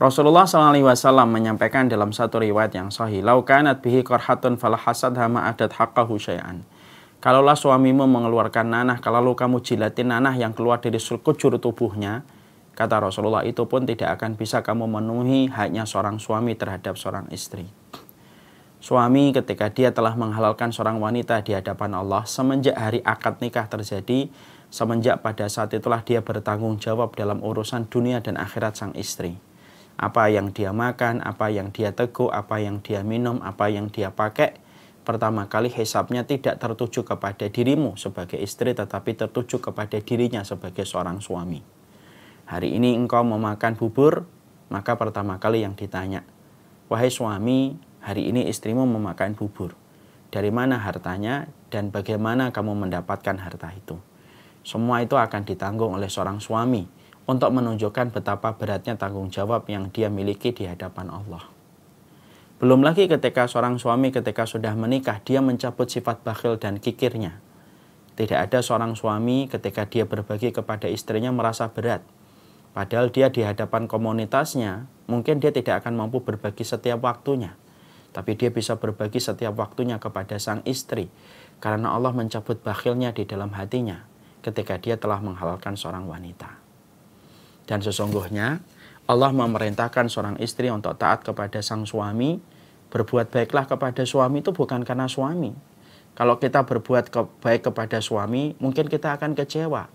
Rasulullah SAW menyampaikan dalam satu riwayat yang sahih, "Lau kanat bihi qarhatun falahasad hama adat haqqahu syai'an." Kalaulah suamimu mengeluarkan nanah, kalau kamu jilatin nanah yang keluar dari kujur tubuhnya, kata Rasulullah itu pun tidak akan bisa kamu memenuhi hanya seorang suami terhadap seorang istri. Suami ketika dia telah menghalalkan seorang wanita di hadapan Allah semenjak hari akad nikah terjadi, semenjak pada saat itulah dia bertanggung jawab dalam urusan dunia dan akhirat sang istri. Apa yang dia makan, apa yang dia teguk, apa yang dia minum, apa yang dia pakai, pertama kali hisapnya tidak tertuju kepada dirimu sebagai istri tetapi tertuju kepada dirinya sebagai seorang suami. Hari ini engkau memakan bubur, maka pertama kali yang ditanya, wahai suami, hari ini istrimu memakan bubur. Dari mana hartanya dan bagaimana kamu mendapatkan harta itu? Semua itu akan ditanggung oleh seorang suami untuk menunjukkan betapa beratnya tanggung jawab yang dia miliki di hadapan Allah. Belum lagi ketika seorang suami ketika sudah menikah, dia mencabut sifat bakhil dan kikirnya. Tidak ada seorang suami ketika dia berbagi kepada istrinya merasa berat. Padahal dia di hadapan komunitasnya, mungkin dia tidak akan mampu berbagi setiap waktunya. Tapi dia bisa berbagi setiap waktunya kepada sang istri. Karena Allah mencabut bakhilnya di dalam hatinya ketika dia telah menghalalkan seorang wanita. Dan sesungguhnya Allah memerintahkan seorang istri untuk taat kepada sang suami, berbuat baiklah kepada suami itu bukan karena suami. Kalau kita berbuat baik kepada suami, mungkin kita akan kecewa.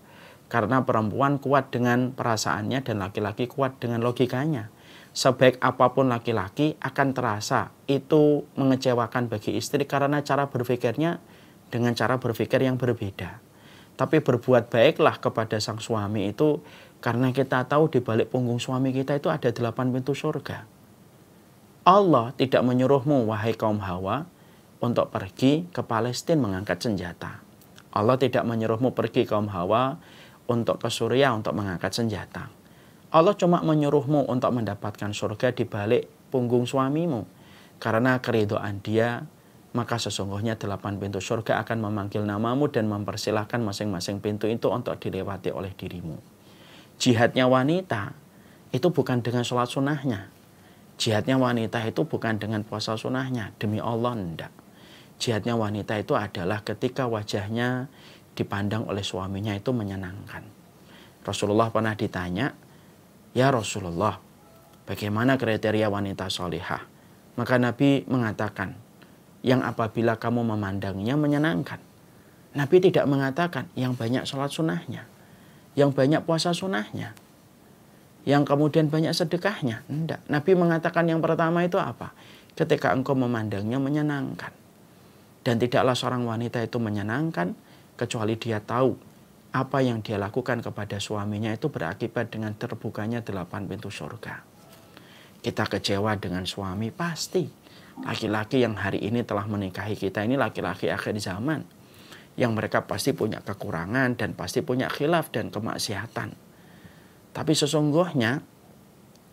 Karena perempuan kuat dengan perasaannya dan laki-laki kuat dengan logikanya. Sebaik apa pun laki-laki akan terasa itu mengecewakan bagi istri karena cara berpikirnya dengan cara berpikir yang berbeda. Tapi berbuat baiklah kepada sang suami itu karena kita tahu di balik punggung suami kita itu ada delapan pintu surga. Allah tidak menyuruhmu, wahai kaum Hawa, untuk pergi ke Palestina mengangkat senjata. Allah tidak menyuruhmu pergi kaum Hawa untuk ke Suriah untuk mengangkat senjata. Allah cuma menyuruhmu untuk mendapatkan surga di balik punggung suamimu. Karena keridoan dia maka sesungguhnya delapan pintu surga akan memanggil namamu dan mempersilahkan masing-masing pintu itu untuk dilewati oleh dirimu. Jihadnya wanita itu bukan dengan sholat sunnahnya. Jihadnya wanita itu bukan dengan puasa sunnahnya. Demi Allah, enggak. Jihadnya wanita itu adalah ketika wajahnya dipandang oleh suaminya itu menyenangkan. Rasulullah pernah ditanya, Ya Rasulullah, bagaimana kriteria wanita solihah? Maka Nabi mengatakan, yang apabila kamu memandangnya menyenangkan. Nabi tidak mengatakan yang banyak sholat sunnahnya, yang banyak puasa sunnahnya, yang kemudian banyak sedekahnya. Tidak. Nabi mengatakan yang pertama itu apa? Ketika engkau memandangnya menyenangkan. Dan tidaklah seorang wanita itu menyenangkan kecuali dia tahu apa yang dia lakukan kepada suaminya itu berakibat dengan terbukanya delapan pintu surga. Kita kecewa dengan suami pasti laki-laki yang hari ini telah menikahi kita ini laki-laki akhir zaman yang mereka pasti punya kekurangan dan pasti punya khilaf dan kemaksiatan. Tapi sesungguhnya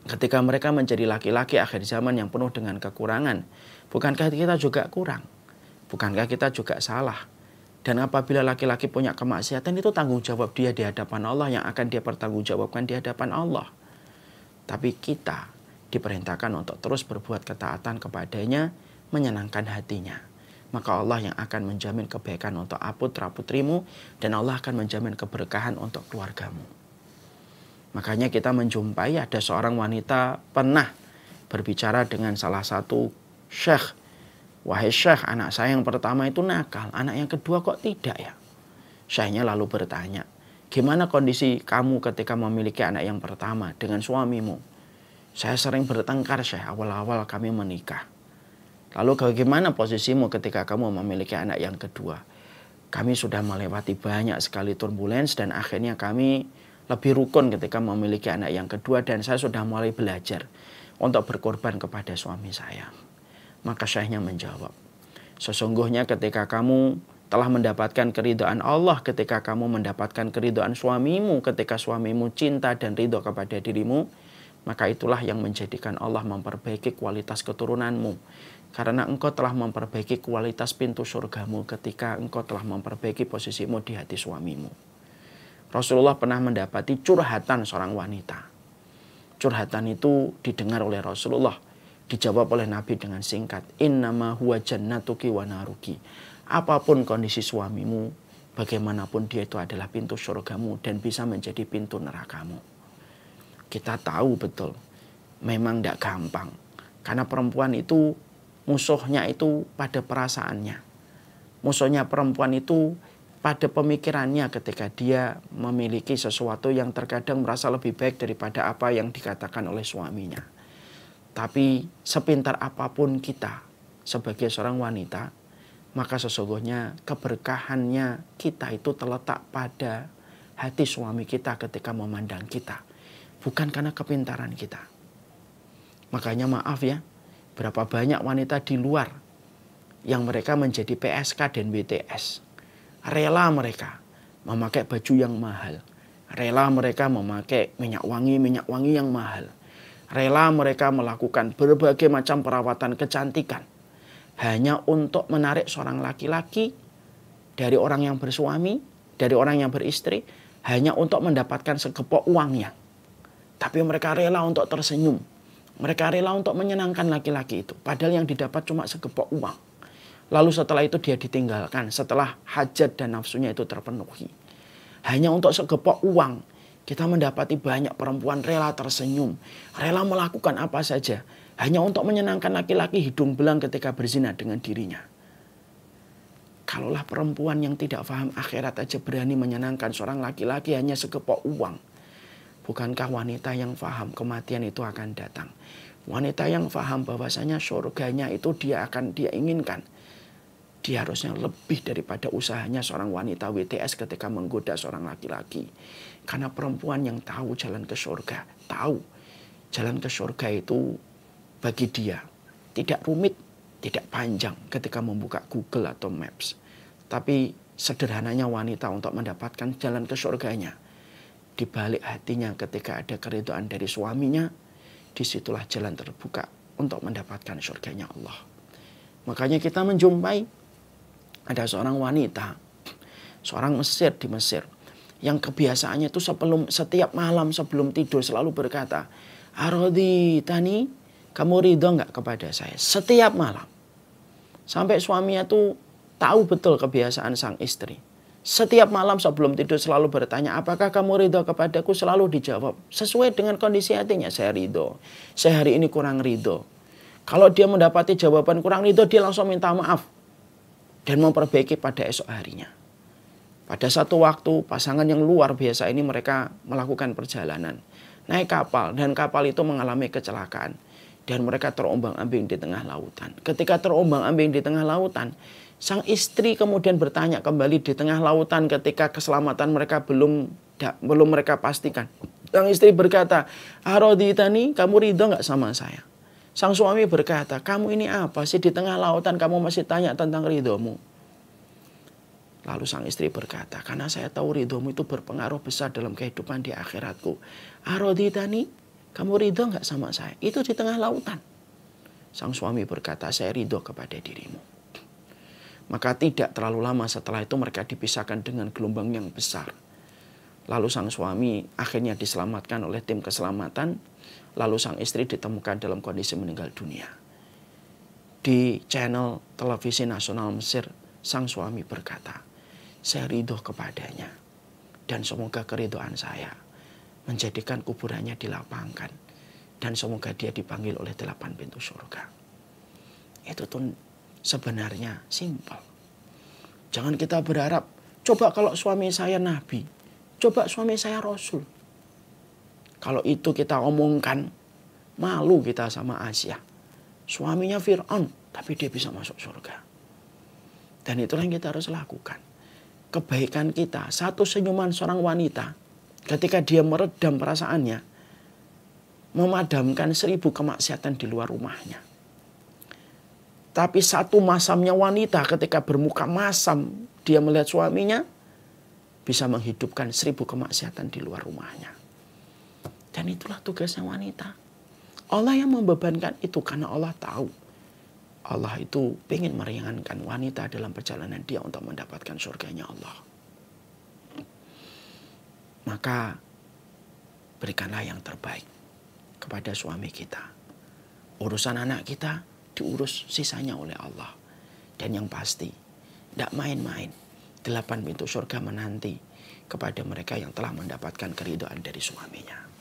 ketika mereka menjadi laki-laki akhir zaman yang penuh dengan kekurangan, bukankah kita juga kurang? Bukankah kita juga salah? Dan apabila laki-laki punya kemaksiatan itu tanggung jawab dia di hadapan Allah yang akan dia pertanggungjawabkan di hadapan Allah. Tapi kita diperintahkan untuk terus berbuat ketaatan kepadanya, menyenangkan hatinya. Maka Allah yang akan menjamin kebaikan untuk putra putrimu dan Allah akan menjamin keberkahan untuk keluargamu. Makanya kita menjumpai ada seorang wanita pernah berbicara dengan salah satu syekh. Wahai syekh, anak saya yang pertama itu nakal, anak yang kedua kok tidak ya? Syekhnya lalu bertanya, gimana kondisi kamu ketika memiliki anak yang pertama dengan suamimu? Saya sering bertengkar saya awal-awal kami menikah. Lalu bagaimana posisimu ketika kamu memiliki anak yang kedua? Kami sudah melewati banyak sekali turbulence dan akhirnya kami lebih rukun ketika memiliki anak yang kedua dan saya sudah mulai belajar untuk berkorban kepada suami saya. Maka syekhnya menjawab, sesungguhnya ketika kamu telah mendapatkan keridhaan Allah ketika kamu mendapatkan keridhaan suamimu ketika suamimu cinta dan ridho kepada dirimu maka itulah yang menjadikan Allah memperbaiki kualitas keturunanmu. Karena engkau telah memperbaiki kualitas pintu surgamu ketika engkau telah memperbaiki posisimu di hati suamimu. Rasulullah pernah mendapati curhatan seorang wanita. curhatan itu didengar oleh Rasulullah. Dijawab oleh Nabi dengan singkat. Innama huwa jannatuki wa naruki. Apa pun kondisi suamimu, bagaimanapun dia itu adalah pintu surgamu dan bisa menjadi pintu nerakamu. Kita tahu betul, memang tidak gampang. Karena perempuan itu musuhnya itu pada perasaannya. Musuhnya perempuan itu pada pemikirannya ketika dia memiliki sesuatu yang terkadang merasa lebih baik daripada apa yang dikatakan oleh suaminya. Tapi sepintar apa pun kita sebagai seorang wanita, maka sesungguhnya keberkahannya kita itu terletak pada hati suami kita ketika memandang kita. Bukan karena kepintaran kita. Makanya maaf ya, berapa banyak wanita di luar yang mereka menjadi PSK dan BTS rela mereka memakai baju yang mahal. Rela mereka memakai minyak wangi, minyak wangi yang mahal. Rela mereka melakukan berbagai macam perawatan kecantikan. Hanya untuk menarik seorang laki-laki dari orang yang bersuami, dari orang yang beristri. Hanya untuk mendapatkan segepok uangnya. Tapi mereka rela untuk tersenyum. Mereka rela untuk menyenangkan laki-laki itu. Padahal yang didapat cuma segepok uang. Lalu setelah itu dia ditinggalkan setelah hajat dan nafsunya itu terpenuhi. Hanya untuk segepok uang kita mendapati banyak perempuan rela tersenyum, rela melakukan apa saja hanya untuk menyenangkan laki-laki hidung belang ketika berzina dengan dirinya. Kalaulah perempuan yang tidak paham akhirat aja berani menyenangkan seorang laki-laki hanya segepok uang. Bukankah wanita yang paham kematian itu akan datang? Wanita yang paham bahwasanya surganya itu dia akan dia inginkan dia harusnya lebih daripada usahanya seorang wanita WTS ketika menggoda seorang laki-laki. Karena perempuan yang tahu jalan ke surga, tahu jalan ke surga itu bagi dia tidak rumit, tidak panjang ketika membuka Google atau Maps. Tapi sederhananya wanita untuk mendapatkan jalan ke surganya. Di balik hatinya ketika ada keriduan dari suaminya, di situlah jalan terbuka untuk mendapatkan surganya Allah. Makanya kita menjumpai ada seorang wanita, seorang Mesir di Mesir, yang kebiasaannya itu sebelum setiap malam sebelum tidur selalu berkata, Arodi Tani, kamu ridho nggak kepada saya? Setiap malam. Sampai suaminya tuh tahu betul kebiasaan sang istri. Setiap malam sebelum tidur selalu bertanya, apakah kamu ridho kepadaku? Selalu dijawab, sesuai dengan kondisi hatinya, saya ridho. Saya hari ini kurang ridho. Kalau dia mendapati jawaban kurang ridho, dia langsung minta maaf dan memperbaiki pada esok harinya. Pada satu waktu pasangan yang luar biasa ini mereka melakukan perjalanan naik kapal dan kapal itu mengalami kecelakaan dan mereka terombang-ambing di tengah lautan. Ketika terombang-ambing di tengah lautan, sang istri kemudian bertanya kembali di tengah lautan ketika keselamatan mereka belum belum mereka pastikan. Sang istri berkata, Aroditani, kamu ridho nggak sama saya? Sang suami berkata, kamu ini apa sih di tengah lautan kamu masih tanya tentang ridhomu. Lalu sang istri berkata, karena saya tahu ridhomu itu berpengaruh besar dalam kehidupan di akhiratku. Aroditani, kamu ridho nggak sama saya? Itu di tengah lautan. Sang suami berkata, saya ridho kepada dirimu. Maka tidak terlalu lama setelah itu mereka dipisahkan dengan gelombang yang besar. Lalu sang suami akhirnya diselamatkan oleh tim keselamatan Lalu sang istri ditemukan dalam kondisi meninggal dunia. Di channel televisi nasional Mesir, sang suami berkata, saya ridho kepadanya. Dan semoga keridoan saya menjadikan kuburannya dilapangkan. Dan semoga dia dipanggil oleh delapan pintu surga. Itu tuh sebenarnya simpel. Jangan kita berharap, coba kalau suami saya nabi, coba suami saya rasul. Kalau itu kita omongkan, malu kita sama Asia. Suaminya Fir'aun, tapi dia bisa masuk surga. Dan itulah yang kita harus lakukan. Kebaikan kita, satu senyuman seorang wanita, ketika dia meredam perasaannya, memadamkan seribu kemaksiatan di luar rumahnya. Tapi satu masamnya wanita ketika bermuka masam, dia melihat suaminya, bisa menghidupkan seribu kemaksiatan di luar rumahnya. Dan itulah tugasnya wanita. Allah yang membebankan itu karena Allah tahu. Allah itu ingin meringankan wanita dalam perjalanan dia untuk mendapatkan surganya Allah. Maka berikanlah yang terbaik kepada suami kita. Urusan anak kita diurus sisanya oleh Allah. Dan yang pasti, tidak main-main. Delapan pintu surga menanti kepada mereka yang telah mendapatkan keridhaan dari suaminya.